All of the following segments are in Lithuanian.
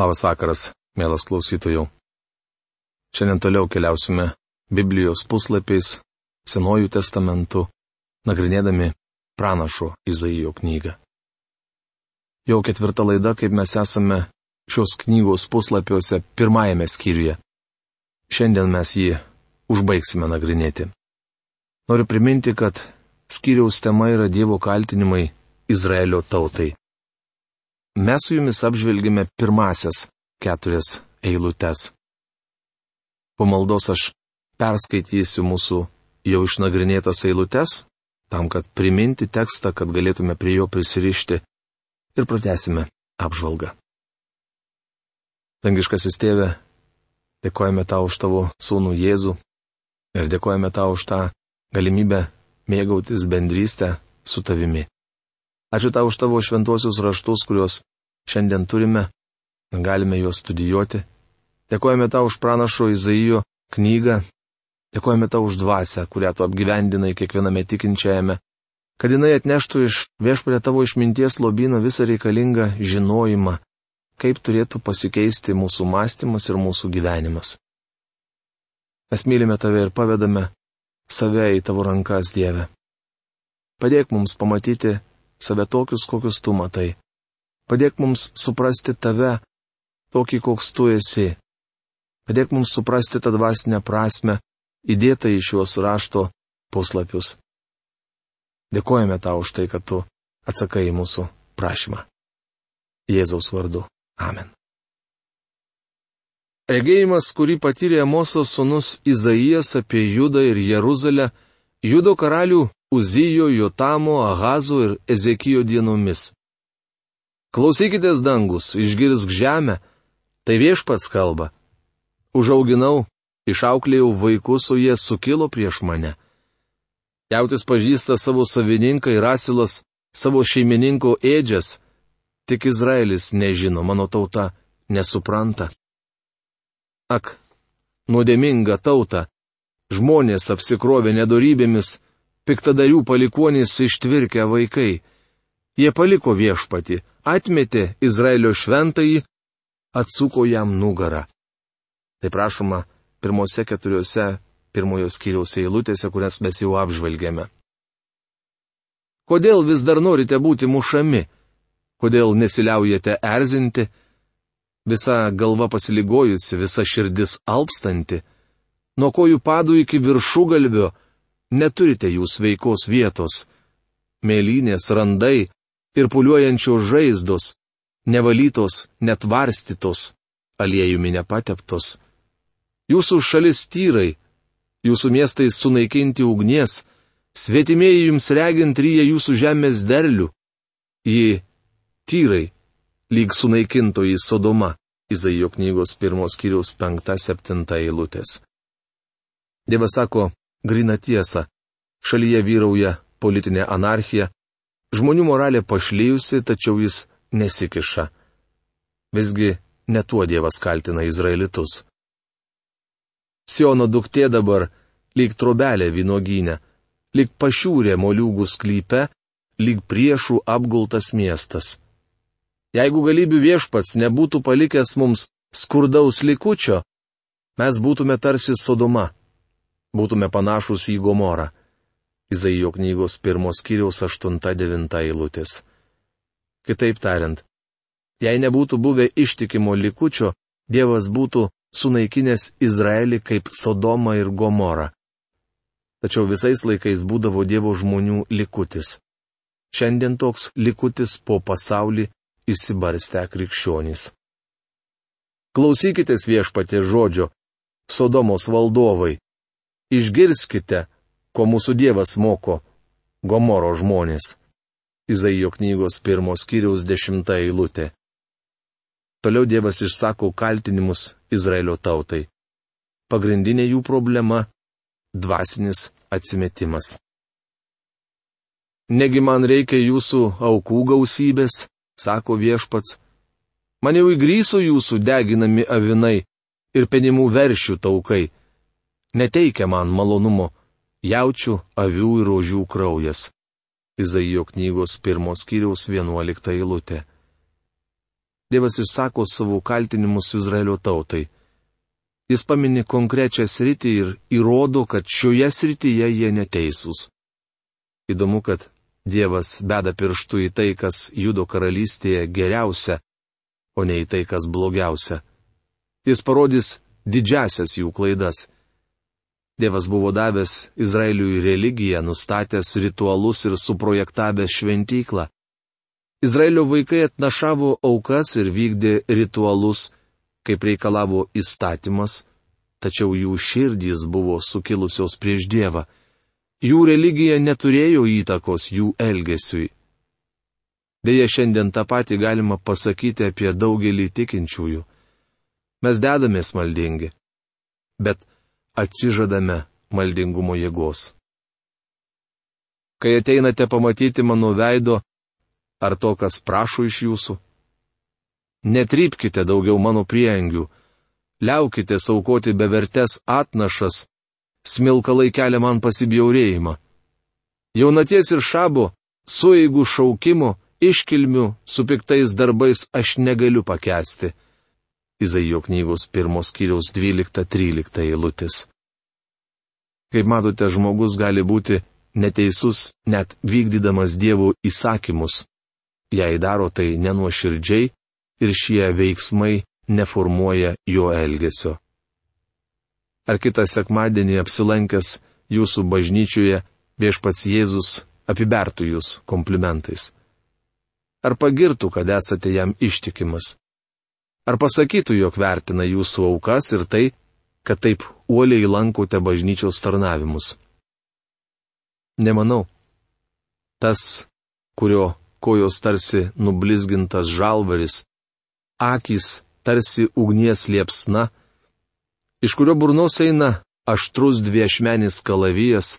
Labas vakaras, mielas klausytojų. Šiandien toliau keliausime Biblijos puslapiais, Senojų testamentu, nagrinėdami pranašo Izaijo knygą. Jau ketvirta laida, kaip mes esame šios knygos puslapiuose pirmajame skyriuje. Šiandien mes jį užbaigsime nagrinėti. Noriu priminti, kad skyriaus tema yra Dievo kaltinimai Izraelio tautai. Mes su jumis apžvelgime pirmasias keturias eilutes. Po maldos aš perskaitysiu mūsų jau išnagrinėtas eilutes, tam, kad priminti tekstą, kad galėtume prie jo prisirišti ir pratesime apžvalgą. Dangiškasis tėve, dėkojame tau už tavo sūnų Jėzų ir dėkojame tau už tą galimybę mėgautis bendrystę su tavimi. Ačiū tau už tavo šventosius raštus, kuriuos šiandien turime, galime juos studijuoti. Dėkojame tau už pranašo Izaijo knygą, dėkojame tau už dvasę, kurią tu apgyvendinai kiekviename tikinčiajame, kad jinai atneštų iš viešpatė tavo išminties lobino visą reikalingą žinojimą, kaip turėtų pasikeisti mūsų mąstymas ir mūsų gyvenimas. Mes mylime tave ir pavedame save į tavo rankas, Dieve. Padėk mums pamatyti save tokius, kokius tu matai. Padėk mums suprasti tave, tokį, koks tu esi. Padėk mums suprasti tą dvasinę prasme, įdėtą į šiuos rašto puslapius. Dėkojame tau už tai, kad tu atsakai į mūsų prašymą. Jėzaus vardu. Amen. Regėjimas, kurį patyrė Mosos sūnus Izaijas apie Judą ir Jeruzalę, Judo karalių Uzijo, Jotamo, Ahazo ir Ezekijo dienomis. Klausykitės dangus, išgirsk žemę, tai viešpats kalba. Užauginau, išauklėjau vaikus, o jie sukilo prieš mane. Jautis pažįsta savo savininką ir asilas savo šeimininko ėdžias, tik Izraelis nežino, mano tauta nesupranta. Ak, nuodėminga tauta, žmonės apsikrovė nedorybėmis, piktadarių palikonys ištvirkę vaikai. Jie paliko viešpati, atmetė Izraelio šventąjį, atsuko jam nugarą. Tai prašoma pirmose keturiose pirmojo skyriaus eilutėse, kurias mes jau apžvelgėme. Kodėl vis dar norite būti mušami? Kodėl nesiliaujate erzinti? Visa galva pasiligojusi, visa širdis alpstanti, nuo kojų padų iki viršų galvio neturite jūs veikos vietos. Mėlynės randai ir puliuojančios žaizdos, nevalytos, netvarstytos, aliejumi nepateptos. Jūsų šalis tyrai, jūsų miestai sunaikinti ugnies, svetimieji jums regint ryja jūsų žemės derlių. Ji tyrai, lyg sunaikintoji Sodoma, Izaijo knygos pirmos kiriaus penkta septinta eilutės. Dievas sako, grina tiesą. Šalyje vyrauja politinė anarchija, žmonių moralė pašlyjusi, tačiau jis nesikiša. Visgi ne tuo Dievas kaltina izraelitus. Siono duktė dabar lyg trobelė vynogynė, lyg pašiūrė moliūgų sklype, lyg priešų apgultas miestas. Jeigu galybių viešpats nebūtų palikęs mums skurdaus likučio, mes būtume tarsi Sodoma būtume panašus į Gomorą. Izaijo knygos pirmos kiriaus 8-9 eilutės. Kitaip tariant, jei nebūtų buvę ištikimo likučio, Dievas būtų sunaikinęs Izraelį kaip Sodomą ir Gomorą. Tačiau visais laikais būdavo Dievo žmonių likutis. Šiandien toks likutis po pasaulį įsibarstę krikščionys. Klausykitės viešpatė žodžio, Sodomos valdovai, Išgirskite, ko mūsų Dievas moko Gomoro žmonės. Izaijo knygos pirmos kiriaus dešimta eilutė. Toliau Dievas išsako kaltinimus Izraelio tautai. Pagrindinė jų problema - dvasinis atsimetimas. Negi man reikia jūsų aukų gausybės, sako viešpats. Man jau įgryso jūsų deginami avinai ir penimų veršių taukai neteikia man malonumo jaučių, avių ir ožių kraujas. Izaijo knygos pirmos kiriaus vienuolikta eilutė. Dievas išsako savo kaltinimus Izraelio tautai. Jis pamini konkrečią sritį ir įrodo, kad šioje srityje jie neteisūs. Įdomu, kad Dievas beda pirštų į tai, kas judo karalystėje geriausia, o ne į tai, kas blogiausia. Jis parodys didžiasias jų klaidas. Dievas buvo davęs Izraeliui religiją, nustatęs ritualus ir suprojektavęs šventyklą. Izraelio vaikai atnašavo aukas ir vykdė ritualus, kaip reikalavo įstatymas, tačiau jų širdys buvo sukilusios prieš Dievą. Jų religija neturėjo įtakos jų elgesiui. Deja, šiandien tą patį galima pasakyti apie daugelį tikinčiųjų. Mes dedamės maldingi, bet atsižadame maldingumo jėgos. Kai ateinate pamatyti mano veido, ar to, kas prašo iš jūsų, netrypkite daugiau mano priengių, liaukite saukoti bevertes atnašas, smilkalai kelia man pasibjaurėjimą. Jaunaties ir šabo, sueigų šaukimo, iškilmių, su piktais darbais aš negaliu pakesti. Izaijo knygos pirmos kiriaus 12-13 eilutės. Kaip matote, žmogus gali būti neteisus net vykdydamas Dievo įsakymus. Jei daro tai nenuoširdžiai ir šie veiksmai neformuoja jo elgesio. Ar kitą sekmadienį apsilankęs jūsų bažnyčioje viešpats Jėzus apibertų jūs komplimentais? Ar pagirtų, kad esate jam ištikimas? Ar pasakytų, jog vertina jūsų aukas ir tai, kad taip uoliai lankote bažnyčios tarnavimus? Nemanau. Tas, kurio kojos tarsi nublizgintas žalvaris, akys tarsi ugnies liepsna, iš kurio burnos eina aštrus dviešmenis kalavijas,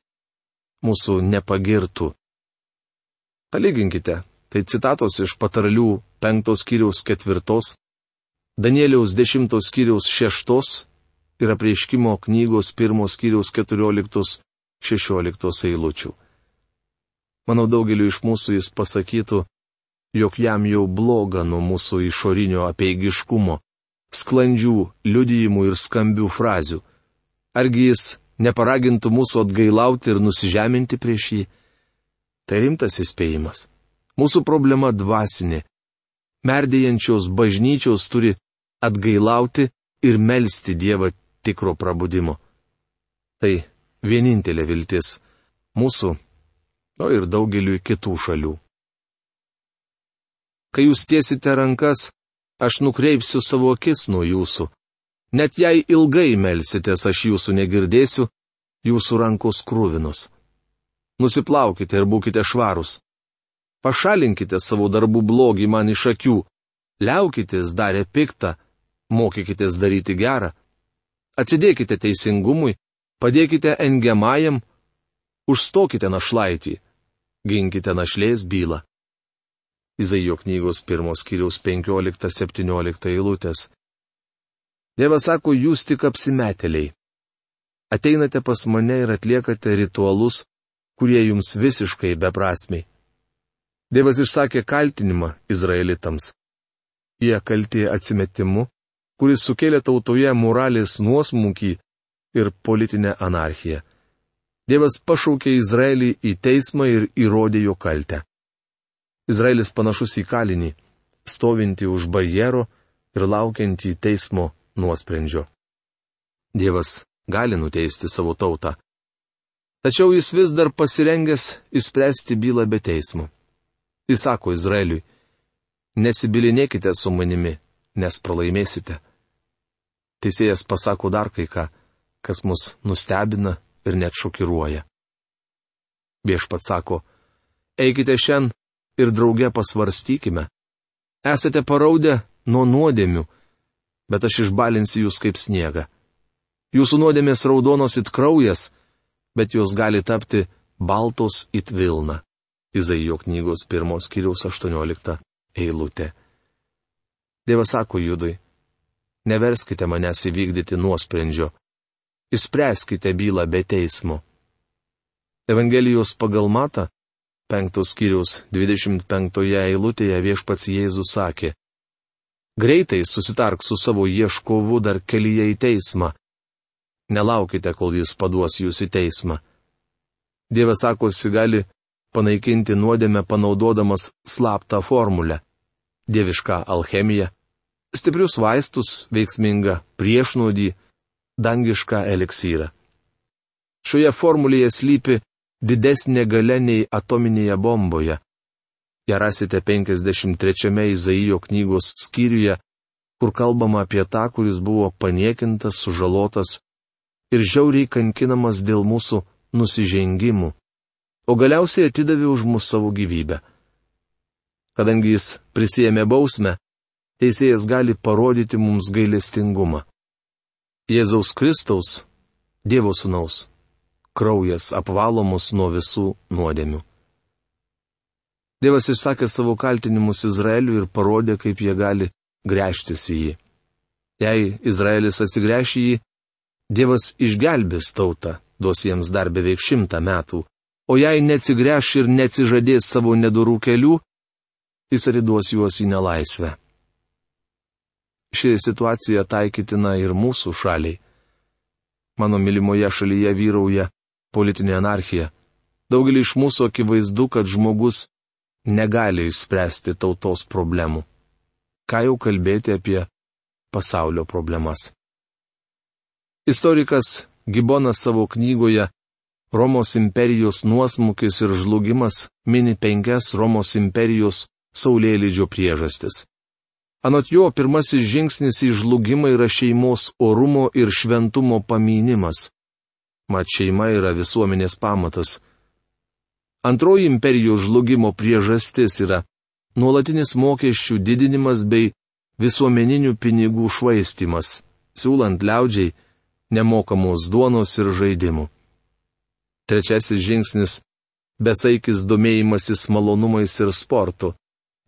mūsų nepagirtų. Palyginkite, Tai citatos iš patarlių penktos kiriaus ketvirtos, Danieliaus dešimtos kiriaus šeštos ir apreiškimo knygos pirmos kiriaus keturioliktos šešioliktos eilučių. Manau daugeliu iš mūsų jis pasakytų, jog jam jau bloga nuo mūsų išorinio apeigiškumo, sklandžių liudijimų ir skambių frazių. Argi jis neparagintų mūsų atgailauti ir nusižeminti prieš jį? Tai rimtas įspėjimas. Mūsų problema dvasinė. Merdėjančios bažnyčios turi atgailauti ir melstį Dievą tikro prabudimo. Tai vienintelė viltis mūsų, o ir daugeliu kitų šalių. Kai jūs tiesite rankas, aš nukreipsiu savo akis nuo jūsų. Net jei ilgai melsitės, aš jūsų negirdėsiu, jūsų rankos krūvinos. Nusiplaukite ir būkite švarūs. Pašalinkite savo darbų blogį man iš akių. Liaukitės darę piktą, mokykitės daryti gerą. Atsidėkite teisingumui, padėkite engiamajam, užstokite našlaitį, ginkite našlės bylą. Izaijo knygos pirmos kiriaus 15-17 eilutės. Dievas sako, jūs tik apsimetėliai. Ateinate pas mane ir atliekate ritualus, kurie jums visiškai beprasmiai. Dievas išsakė kaltinimą Izraelitams. Jie kaltė atsimetimu, kuris sukėlė tautoje moralės nuosmukį ir politinę anarchiją. Dievas pašaukė Izraelį į teismą ir įrodė jo kaltę. Izraelis panašus į kalinį, stovinti už barjero ir laukiantį teismo nuosprendžio. Dievas gali nuteisti savo tautą. Tačiau jis vis dar pasirengęs išspręsti bylą be teismo. Jis sako Izraeliui, nesibilinėkite su manimi, nes pralaimėsite. Teisėjas pasako dar kai ką, kas mus nustebina ir net šokiruoja. Viešpat sako, eikite šiandien ir drauge pasvarstykime. Esate paraudę nuo nuodėmių, bet aš išbalinsiu jūs kaip sniegą. Jūsų nuodėmės raudonos it kraujas, bet jos gali tapti baltos it vilna. Izaijo knygos pirmos kiriaus 18 eilutė. Dievas sako Judui, neverskite manęs įvykdyti nuosprendžio, išspręskite bylą be teismo. Evangelijos pagal matą, penktos kiriaus 25 eilutėje viešpats Jėzus sakė, Greitai susitark su savo ieškovu dar kelyje į teismą. Nelaukite, kol jis paduos jūs į teismą. Dievas sakosi gali panaikinti nuodėmę panaudodamas slaptą formulę - dievišką alchemiją, stiprius vaistus, veiksmingą priešnodį, dangišką eliksyrą. Šioje formulėje slypi didesnė gale nei atominėje bomboje. Ja rasite 53 Izaijo knygos skyriuje, kur kalbama apie tą, kuris buvo paniekintas, sužalotas ir žiauriai kankinamas dėl mūsų nusižengimų, o galiausiai atidavė už mus savo gyvybę. Kadangi jis prisėmė bausmę, teisėjas gali parodyti mums gailestingumą. Jėzaus Kristaus, Dievo Sūnaus, kraujas apvalo mus nuo visų nuodėmių. Dievas išsakė savo kaltinimus Izraeliui ir parodė, kaip jie gali grėžtis į jį. Jei Izraelis atsigręš į jį, Dievas išgelbės tautą, duos jiems dar beveik šimtą metų, o jei neatsigręš ir neatsižadės savo nedorų kelių, jis atiduos juos į nelaisvę. Ši situacija taikytina ir mūsų šaliai. Mano mylimoje šalyje vyrauja politinė anarchija. Daugelį iš mūsų akivaizdu, kad žmogus negali išspręsti tautos problemų. Ką jau kalbėti apie pasaulio problemas. Istorikas Gibonas savo knygoje Romos imperijos nuosmukis ir žlugimas mini penkias Romos imperijos saulėlydžio priežastis. Anot jo, pirmasis žingsnis į žlugimą yra šeimos orumo ir šventumo pamynimas. Mat šeima yra visuomenės pamatas Antroji imperijos žlugimo priežastis yra nuolatinis mokesčių didinimas bei visuomeninių pinigų švaistimas, siūlant liaudžiai nemokamos duonos ir žaidimų. Trečiasis žingsnis - besaikis domėjimasis malonumais ir sportu,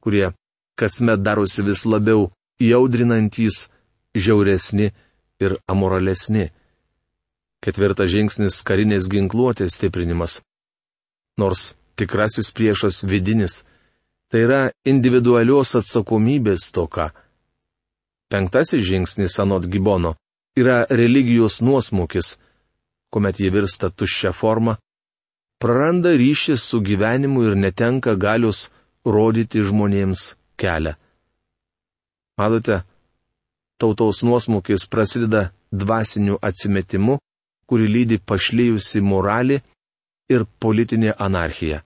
kurie kasmet darosi vis labiau įaudrinantys, žiauresni ir amoralesni. Ketvirtas žingsnis - karinės ginkluotės stiprinimas nors tikrasis priešas vidinis - tai yra individualios atsakomybės toka. Penktasis žingsnis anot Gibono yra religijos nuosmukis, kuomet jie virsta tuščia forma, praranda ryšį su gyvenimu ir netenka galios rodyti žmonėms kelią. Matote, tautos nuosmukis prasideda dvasiniu atsimetimu, kuri lydi pašlyjusi moralė ir politinė anarchija.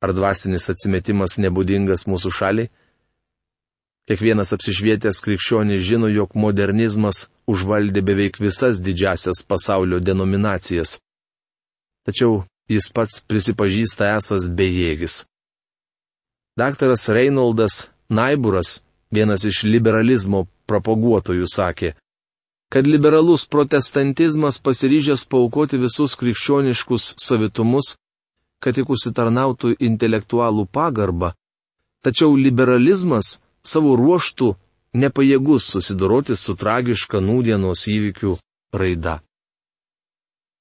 Ar dvasinis atsimetimas nebūdingas mūsų šaliai? Kiekvienas apsišvietęs krikščionis žino, jog modernizmas užvaldė beveik visas didžiasias pasaulio denominacijas. Tačiau jis pats prisipažįsta esas bejėgis. Daktaras Reinoldas Naiburas, vienas iš liberalizmo propaguotojų, sakė, kad liberalus protestantizmas pasiryžęs paukoti visus krikščioniškus savitumus, kad tik užsitarnautų intelektualų pagarbą, tačiau liberalizmas savo ruoštų nepajėgus susidoroti su tragiška nūdienos įvykių raida.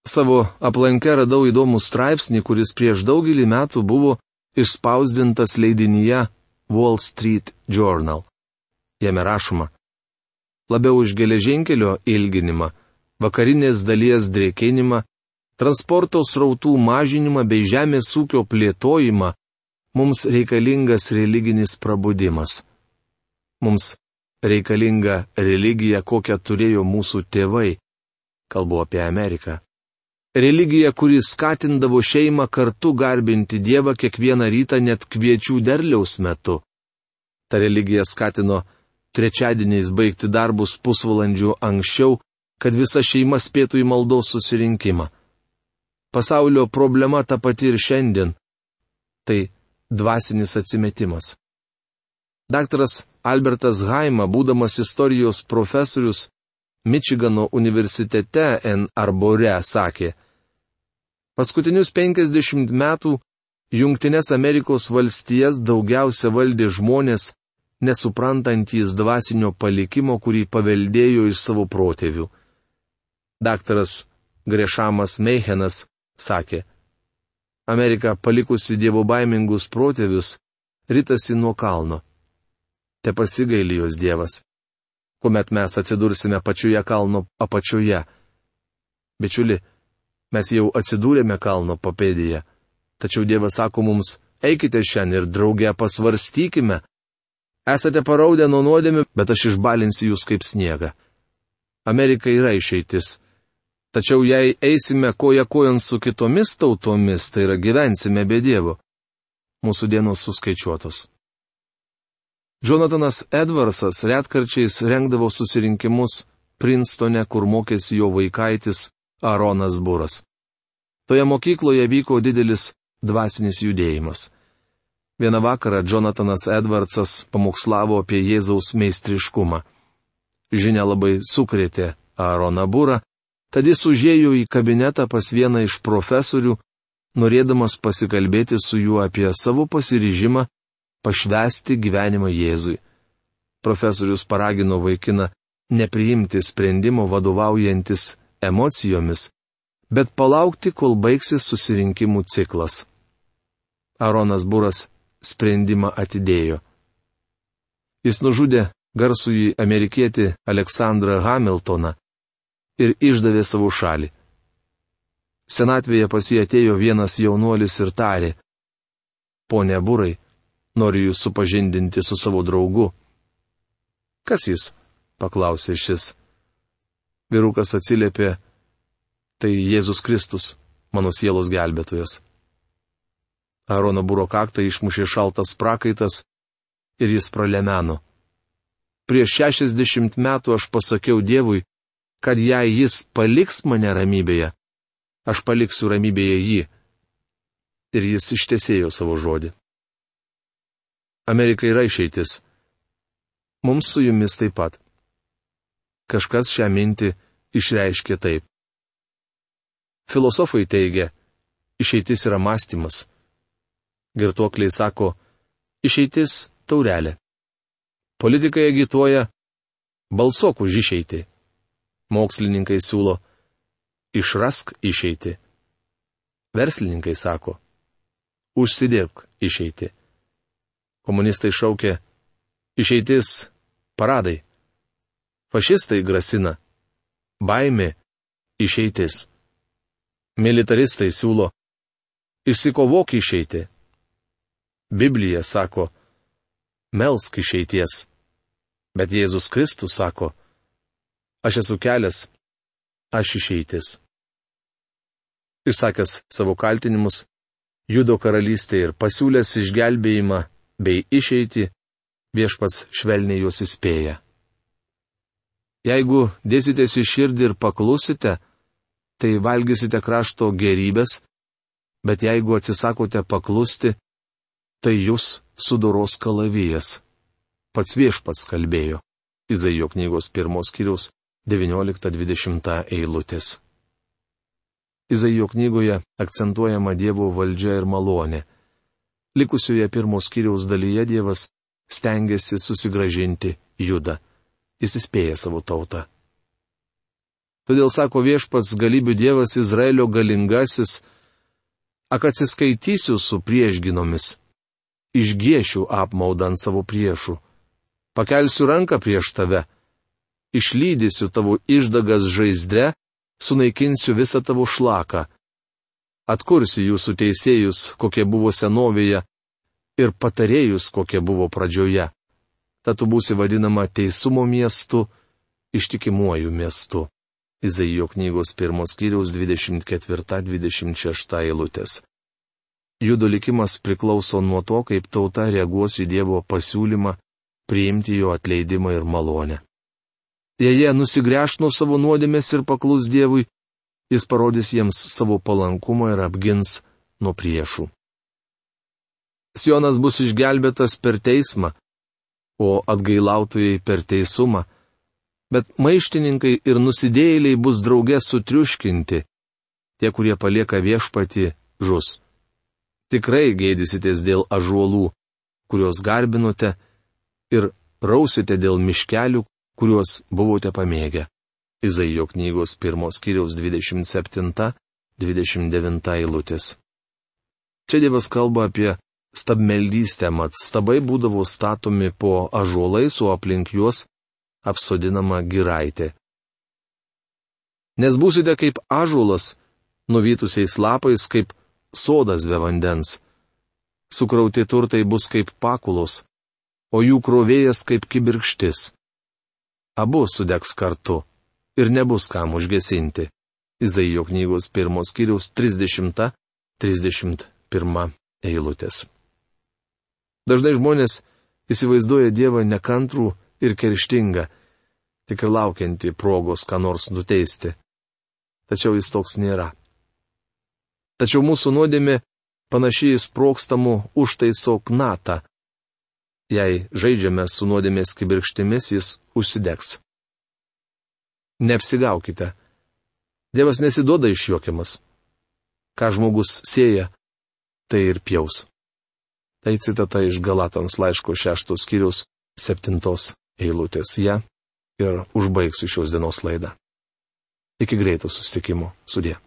Savo aplankę radau įdomų straipsnį, kuris prieš daugelį metų buvo išspausdintas leidinyje Wall Street Journal. Jame rašoma, labiau už geležinkelio ilginimą, vakarinės dalies drėkinimą, transporto srautų mažinimą bei žemės ūkio plėtojimą, mums reikalingas religinis prabudimas. Mums reikalinga religija, kokią turėjo mūsų tėvai. Kalbu apie Ameriką. Religija, kuri skatindavo šeimą kartu garbinti Dievą kiekvieną rytą net kviečių derliaus metu. Ta religija skatino trečiadieniais baigti darbus pusvalandžiu anksčiau, kad visa šeima spėtų į maldos susirinkimą. Pasaulio problema ta pati ir šiandien - tai dvasinis atsimetimas. Daktaras Albertas Haima, būdamas istorijos profesorius Mičigano universitete N. Arbore, sakė, paskutinius 50 metų Junktinės Amerikos valstijas daugiausia valdė žmonės, nesuprantantys dvasinio palikimo, kurį paveldėjo iš savo protėvių. Daktaras Grešamas Meichenas sakė, Amerika palikusi dievo baimingus protėvius, rytasi nuo kalno. te pasigaili jos Dievas, kuomet mes atsidursime pačioje kalno apačioje. Bičiuli, mes jau atsidūrėme kalno papėdėje, tačiau Dievas sako mums, eikite šiandien ir drauge pasvarstykime. Esate paraudę nuo nuodėmių, bet aš išbalinsiu jūs kaip sniegą. Amerika yra išeitis. Tačiau jei eisime koja kojant su kitomis tautomis, tai yra gyvensime be Dievo. Mūsų dienos suskaičiuotos. Jonathanas Edwardsas retkarčiais rengdavo susirinkimus Princetone, kur mokėsi jo vaikaitis Aronas Buras. Toje mokykloje vyko didelis dvasinis judėjimas. Vieną vakarą Jonathanas Edwardsas pamokslavo apie Jėzaus meistriškumą. Žinia labai sukrėtė Aaroną Būrą, tad jis užėjo į kabinetą pas vieną iš profesorių, norėdamas pasikalbėti su juo apie savo pasiryžimą pašvesti gyvenimą Jėzui. Profesorius paragino vaikiną nepriimti sprendimo vadovaujantis emocijomis, bet palaukti, kol baigsis susirinkimų ciklas. Aronas Buras sprendimą atidėjo. Jis nužudė garsųjį amerikietį Aleksandrą Hamiltoną ir išdavė savo šalį. Senatvėje pasijatėjo vienas jaunuolis ir tarė, Pone Burai, Noriu jūs supažindinti su savo draugu. Kas jis? paklausė šis. Vyrukas atsiliepė, tai Jėzus Kristus, mano sielos gelbėtojas. Arono būro kaktą išmušė šaltas prakaitas ir jis pralemeno. Prieš šešiasdešimt metų aš pasakiau Dievui, kad jei jis paliks mane ramybėje, aš paliksiu ramybėje jį. Ir jis ištesėjo savo žodį. Amerika yra išeitis. Mums su jumis taip pat. Kažkas šią mintį išreiškė taip. Filosofai teigia, išeitis yra mąstymas. Girtuokliai sako, išeitis taurelė. Politikai agituoja, balsuok už išeitį. Mokslininkai siūlo, išrask išeitį. Verslininkai sako, užsidirbk išeitį. Komunistai šaukia išeitis paradai. Fašistai grasina baimė išeitis. Militaristai siūlo išsikovok išeiti. Biblija sako melsk išeities. Bet Jėzus Kristus sako, aš esu kelias, aš išeitis. Išsakęs savo kaltinimus, judo karalystė ir pasiūlęs išgelbėjimą bei išeiti, viešpats švelniai juos įspėja. Jeigu dėsitės į širdį ir paklusite, tai valgysite krašto gerybės, bet jeigu atsisakote paklusti, tai jūs sudoros kalavijas. Pats viešpats kalbėjo. Izaijo knygos pirmos kiriaus 19-20 eilutės. Izaijo knygoje akcentuojama Dievo valdžia ir malonė. Likusioje pirmos kiriaus dalyje Dievas stengiasi susigražinti judą. Jis įspėja savo tautą. Todėl sako viešpats galybių Dievas Izraelio galingasis, ak atsiskaitysiu su priešginomis, išgiešiu apmaudą ant savo priešų, pakelsiu ranką prieš tave, išlydysiu tavo išdagas žaizdre, sunaikinsiu visą tavo šlaką atkursi jūsų teisėjus, kokie buvo senovėje, ir patarėjus, kokie buvo pradžioje. Tad tu būsi vadinama teisumo miestu, ištikimuoju miestu. Izaijo knygos pirmos kiriaus 24-26 eilutės. Judo likimas priklauso nuo to, kaip tauta reaguos į Dievo pasiūlymą priimti jo atleidimą ir malonę. Jei jie nusigręš nuo savo nuodėmės ir paklus Dievui, jis parodys jiems savo palankumą ir apgins nuo priešų. Sionas bus išgelbėtas per teismą, o atgailautojai per teisumą, bet maištininkai ir nusidėjėliai bus draugė sutriuškinti, tie, kurie palieka viešpati, žus. Tikrai gėdysitės dėl ažuolų, kuriuos garbinote, ir rausite dėl miškelių, kuriuos buvote pamėgę. Izaijo knygos pirmos kiriaus 27-29 eilutės. Čia Dievas kalba apie stabmeldystę, mat stabai būdavo statomi po ažuolais, o aplink juos apsodinama giraitė. Nes būsite kaip ažuolas, nuvytusiais lapais, kaip sodas be vandens. Sukrauti turtai bus kaip pakulos, o jų krovėjas kaip kibirkštis. Abu sudegs kartu ir nebus kam užgesinti. Izaijo knygos pirmos kiriaus 30-31 eilutės. Dažnai žmonės įsivaizduoja Dievą nekantrų ir kerštingą, tik ir laukianti progos ką nors nuteisti. Tačiau jis toks nėra. Tačiau mūsų nuodėmė panašiai sprokstamų užtaiso knatą. Jei žaidžiame su nuodėmės kibirkštimis, jis užsidegs. Neapsigaukite. Dievas nesiduoda išjuokiamas. Ką žmogus sėja, tai ir pjaus. Tai citata iš Galatams laiško šeštos skyrius septintos eilutės ją ja, ir užbaigsiu šios dienos laidą. Iki greito susitikimo. Sudė.